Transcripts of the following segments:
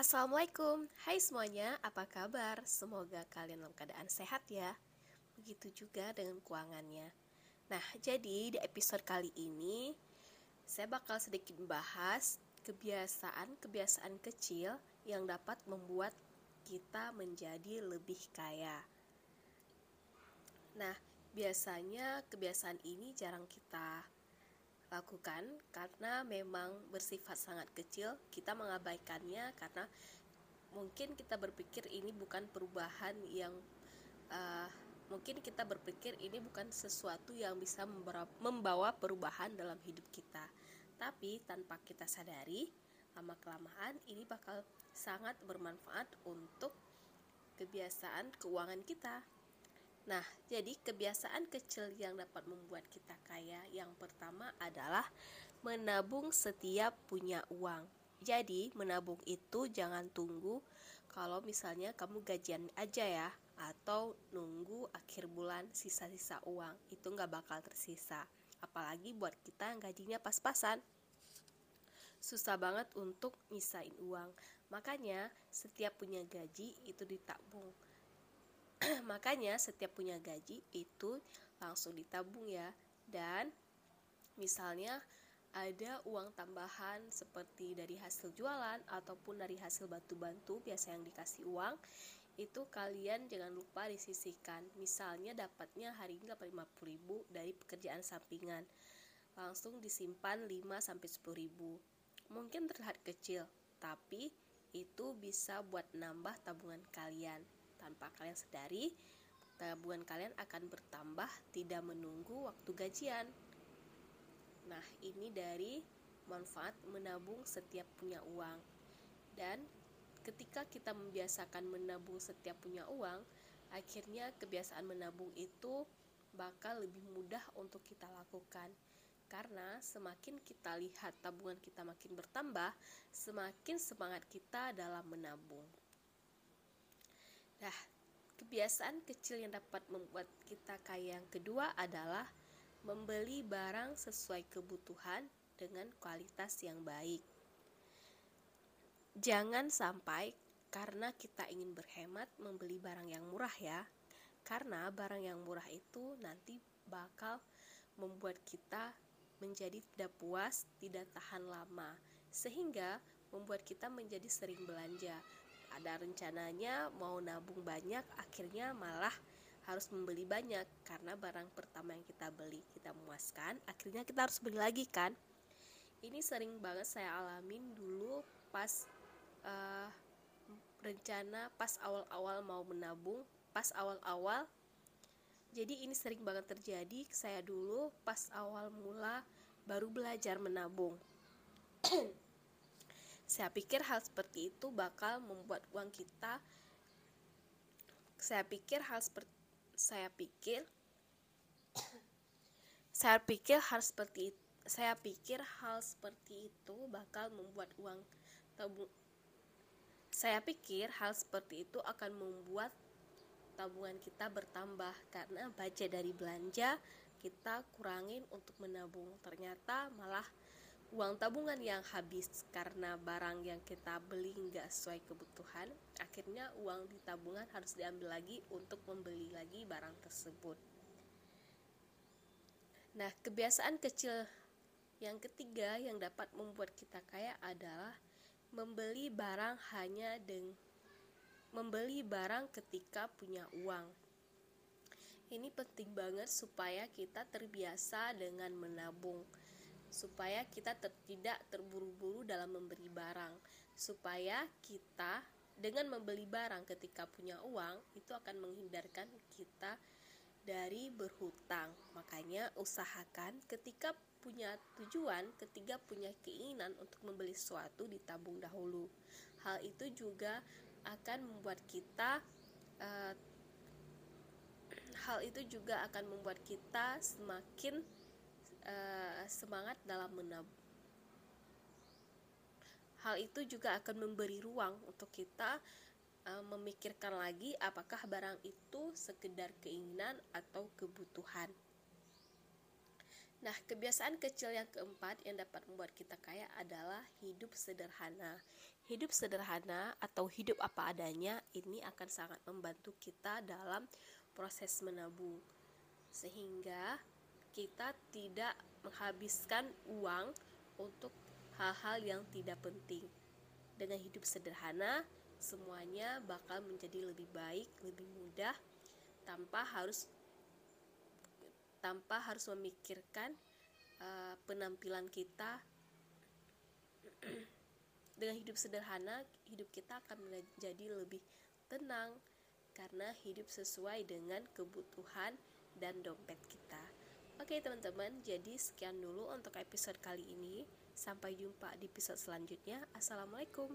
Assalamualaikum, hai semuanya, apa kabar? Semoga kalian dalam keadaan sehat ya. Begitu juga dengan keuangannya. Nah, jadi di episode kali ini Saya bakal sedikit membahas kebiasaan-kebiasaan kecil Yang dapat membuat kita menjadi lebih kaya. Nah, biasanya kebiasaan ini jarang kita lakukan karena memang bersifat sangat kecil kita mengabaikannya karena mungkin kita berpikir ini bukan perubahan yang uh, mungkin kita berpikir ini bukan sesuatu yang bisa membawa perubahan dalam hidup kita. Tapi tanpa kita sadari lama kelamaan ini bakal sangat bermanfaat untuk kebiasaan keuangan kita Nah, jadi kebiasaan kecil yang dapat membuat kita kaya yang pertama adalah menabung setiap punya uang. Jadi, menabung itu jangan tunggu kalau misalnya kamu gajian aja ya, atau nunggu akhir bulan sisa-sisa uang. Itu nggak bakal tersisa. Apalagi buat kita yang gajinya pas-pasan. Susah banget untuk nyisain uang. Makanya, setiap punya gaji itu ditabung makanya setiap punya gaji itu langsung ditabung ya. Dan misalnya ada uang tambahan seperti dari hasil jualan ataupun dari hasil bantu bantu biasa yang dikasih uang itu kalian jangan lupa disisihkan. Misalnya dapatnya hari ini dapat 50 ribu dari pekerjaan sampingan. Langsung disimpan 5 sampai 10 ribu. Mungkin terlihat kecil tapi itu bisa buat nambah tabungan kalian tanpa kalian sadari, tabungan kalian akan bertambah tidak menunggu waktu gajian. Nah, ini dari manfaat menabung setiap punya uang. Dan ketika kita membiasakan menabung setiap punya uang, akhirnya kebiasaan menabung itu bakal lebih mudah untuk kita lakukan. Karena semakin kita lihat tabungan kita makin bertambah, semakin semangat kita dalam menabung. Nah, kebiasaan kecil yang dapat membuat kita kaya yang kedua adalah membeli barang sesuai kebutuhan dengan kualitas yang baik. Jangan sampai karena kita ingin berhemat membeli barang yang murah ya. Karena barang yang murah itu nanti bakal membuat kita menjadi tidak puas, tidak tahan lama, sehingga membuat kita menjadi sering belanja ada rencananya mau nabung banyak akhirnya malah harus membeli banyak. Karena barang pertama yang kita beli kita memuaskan akhirnya kita harus beli lagi kan? Ini sering banget saya alamin dulu pas uh, rencana pas awal-awal mau menabung pas awal-awal. Jadi ini sering banget terjadi saya dulu pas awal mula baru belajar menabung Saya pikir hal seperti itu bakal membuat uang kita saya pikir hal seperti saya pikir saya pikir hal seperti saya pikir hal seperti itu bakal membuat uang tabung saya pikir hal seperti itu akan membuat tabungan kita bertambah karena budget dari belanja kita kurangin untuk menabung. Ternyata malah uang tabungan yang habis karena barang yang kita beli nggak sesuai kebutuhan akhirnya uang di tabungan harus diambil lagi untuk membeli lagi barang tersebut. Nah kebiasaan kecil yang ketiga yang dapat membuat kita kaya adalah membeli barang hanya dengan membeli barang ketika punya uang. Ini penting banget supaya kita terbiasa dengan menabung supaya kita ter tidak terburu-buru dalam memberi barang. Supaya kita dengan membeli barang ketika punya uang itu akan menghindarkan kita dari berhutang. Makanya usahakan ketika punya tujuan ketika punya keinginan untuk membeli sesuatu ditabung dahulu. Hal itu juga akan membuat kita uh, hal itu juga akan membuat kita semakin uh, semangat dalam menabung. Hal itu juga akan memberi ruang untuk kita uh, memikirkan lagi apakah barang itu sekedar keinginan atau kebutuhan. Nah, kebiasaan kecil yang keempat yang dapat membuat kita kaya adalah hidup sederhana. hidup sederhana atau hidup apa adanya ini akan sangat membantu kita dalam proses menabung sehingga kita tidak menghabiskan uang untuk hal-hal yang tidak penting. Dengan hidup sederhana semuanya bakal menjadi lebih baik lebih mudah tanpa harus tanpa harus memikirkan uh, penampilan kita. Dengan hidup sederhana hidup kita akan menjadi lebih tenang karena hidup sesuai dengan kebutuhan dan dompet kita oke teman-teman jadi sekian dulu untuk episode kali ini sampai jumpa di episode selanjutnya assalamualaikum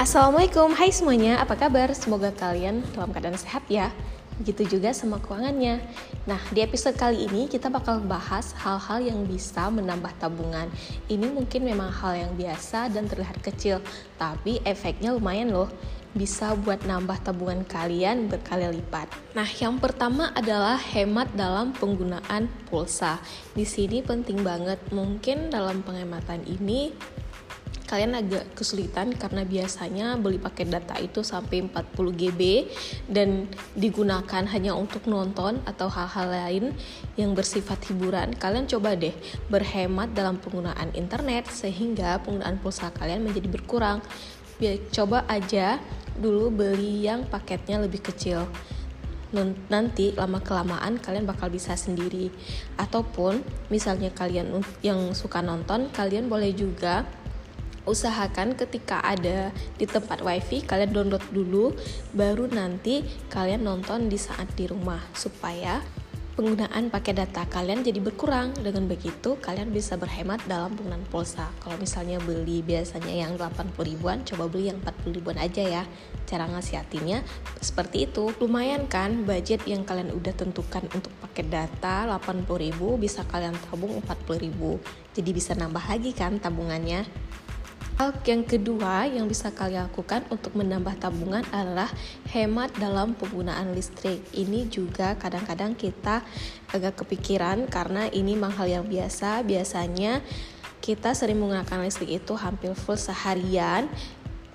Assalamualaikum, hai semuanya, apa kabar? Semoga kalian dalam keadaan sehat ya. Begitu juga sama keuangannya. Nah, di episode kali ini kita bakal bahas hal-hal yang bisa menambah tabungan. Ini mungkin memang hal yang biasa dan terlihat kecil, tapi efeknya lumayan loh. Bisa buat nambah tabungan kalian berkali lipat. Nah, yang pertama adalah hemat dalam penggunaan pulsa. Di sini penting banget. Mungkin dalam penghematan ini kalian agak kesulitan karena biasanya beli paket data itu sampai 40 GB dan digunakan hanya untuk nonton atau hal-hal lain yang bersifat hiburan. Kalian coba deh berhemat dalam penggunaan internet sehingga penggunaan pulsa kalian menjadi berkurang. Biar coba aja dulu beli yang paketnya lebih kecil. Nanti lama kelamaan kalian bakal bisa sendiri. Ataupun misalnya kalian yang suka nonton kalian boleh juga usahakan ketika ada di tempat wifi kalian download dulu baru nanti kalian nonton di saat di rumah. Supaya penggunaan pakai data kalian jadi berkurang. Dengan begitu kalian bisa berhemat dalam penggunaan pulsa. Kalau misalnya beli biasanya yang 80 ribuan coba beli yang 40 ribuan aja ya. Cara ngasihatinya seperti itu. Lumayan kan budget yang kalian udah tentukan untuk pakai data 80 ribu bisa kalian tabung 40 ribu. Jadi bisa nambah lagi kan tabungannya Hal yang kedua yang bisa kalian lakukan untuk menambah tabungan adalah hemat dalam penggunaan listrik. Ini juga kadang-kadang kita agak kepikiran karena ini mahal yang biasa. Biasanya kita sering menggunakan listrik itu hampir full seharian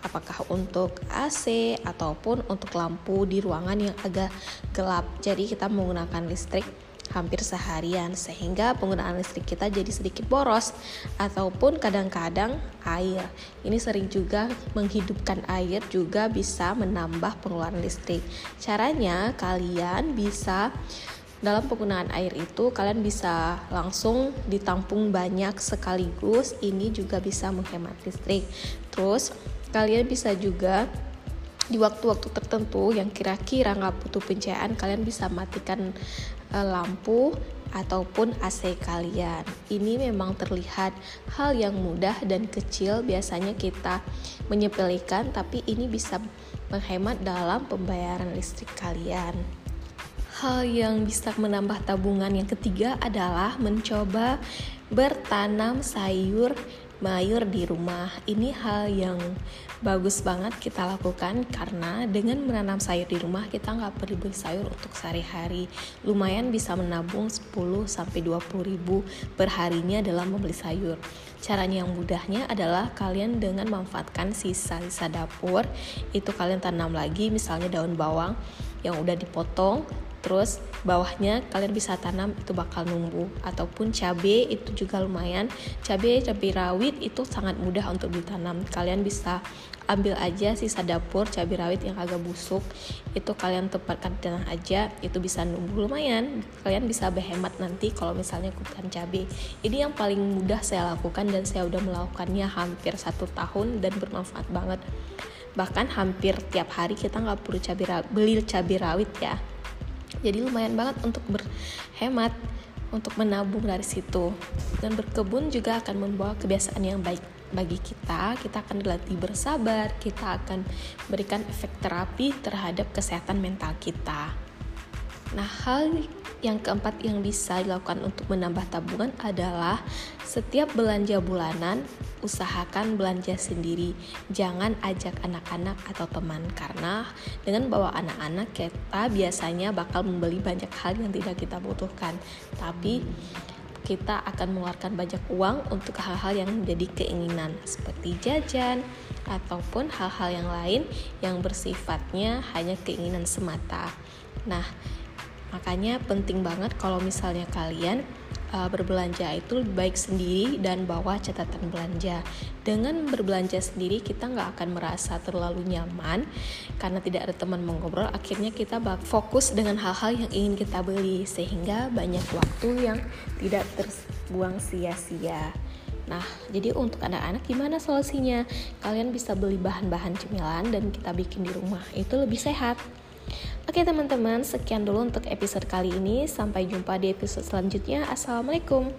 apakah untuk AC ataupun untuk lampu di ruangan yang agak gelap. Jadi kita menggunakan listrik hampir seharian sehingga penggunaan listrik kita jadi sedikit boros ataupun kadang-kadang air. Ini sering juga menghidupkan air juga bisa menambah pengeluaran listrik. Caranya kalian bisa dalam penggunaan air itu kalian bisa langsung ditampung banyak sekaligus ini juga bisa menghemat listrik terus kalian bisa juga di waktu-waktu tertentu yang kira-kira nggak butuh pencahayaan kalian bisa matikan e, lampu ataupun AC kalian. Ini memang terlihat hal yang mudah dan kecil biasanya kita menyepelekan tapi ini bisa menghemat dalam pembayaran listrik kalian. Hal yang bisa menambah tabungan yang ketiga adalah mencoba bertanam sayur mayur di rumah. Ini hal yang bagus banget kita lakukan karena dengan menanam sayur di rumah kita nggak perlu beli sayur untuk sehari-hari. Lumayan bisa menabung 10 sampai 20 ribu per harinya dalam membeli sayur. Caranya yang mudahnya adalah kalian dengan memanfaatkan sisa-sisa dapur itu kalian tanam lagi misalnya daun bawang yang udah dipotong terus bawahnya kalian bisa tanam itu bakal numbuh. Ataupun cabai itu juga lumayan. Cabai cabai rawit itu sangat mudah untuk ditanam. Kalian bisa ambil aja sisa dapur cabai rawit yang agak busuk. Itu kalian tempatkan di tanah aja itu bisa numbuh lumayan. Kalian bisa berhemat nanti kalau misalnya ikutan cabai ini yang paling mudah saya lakukan dan saya udah melakukannya hampir satu tahun dan bermanfaat banget. Bahkan hampir tiap hari kita nggak perlu cabai beli cabai rawit ya jadi lumayan banget untuk berhemat untuk menabung dari situ. Dan berkebun juga akan membawa kebiasaan yang baik bagi kita. Kita akan dilatih bersabar kita akan berikan efek terapi terhadap kesehatan mental kita. Nah hal yang keempat yang bisa dilakukan untuk menambah tabungan adalah setiap belanja bulanan usahakan belanja sendiri. Jangan ajak anak-anak atau teman karena dengan bawa anak-anak kita biasanya bakal membeli banyak hal yang tidak kita butuhkan. Tapi kita akan mengeluarkan banyak uang untuk hal-hal yang menjadi keinginan seperti jajan ataupun hal-hal yang lain yang bersifatnya hanya keinginan semata. Nah, makanya penting banget kalau misalnya kalian uh, berbelanja itu lebih baik sendiri dan bawa catatan belanja. Dengan berbelanja sendiri kita nggak akan merasa terlalu nyaman karena tidak ada teman mengobrol. Akhirnya kita fokus dengan hal-hal yang ingin kita beli sehingga banyak waktu yang tidak terbuang sia-sia. Nah, jadi untuk anak-anak gimana solusinya? Kalian bisa beli bahan-bahan cemilan dan kita bikin di rumah. Itu lebih sehat. Oke teman-teman, sekian dulu untuk episode kali ini. Sampai jumpa di episode selanjutnya. Assalamualaikum.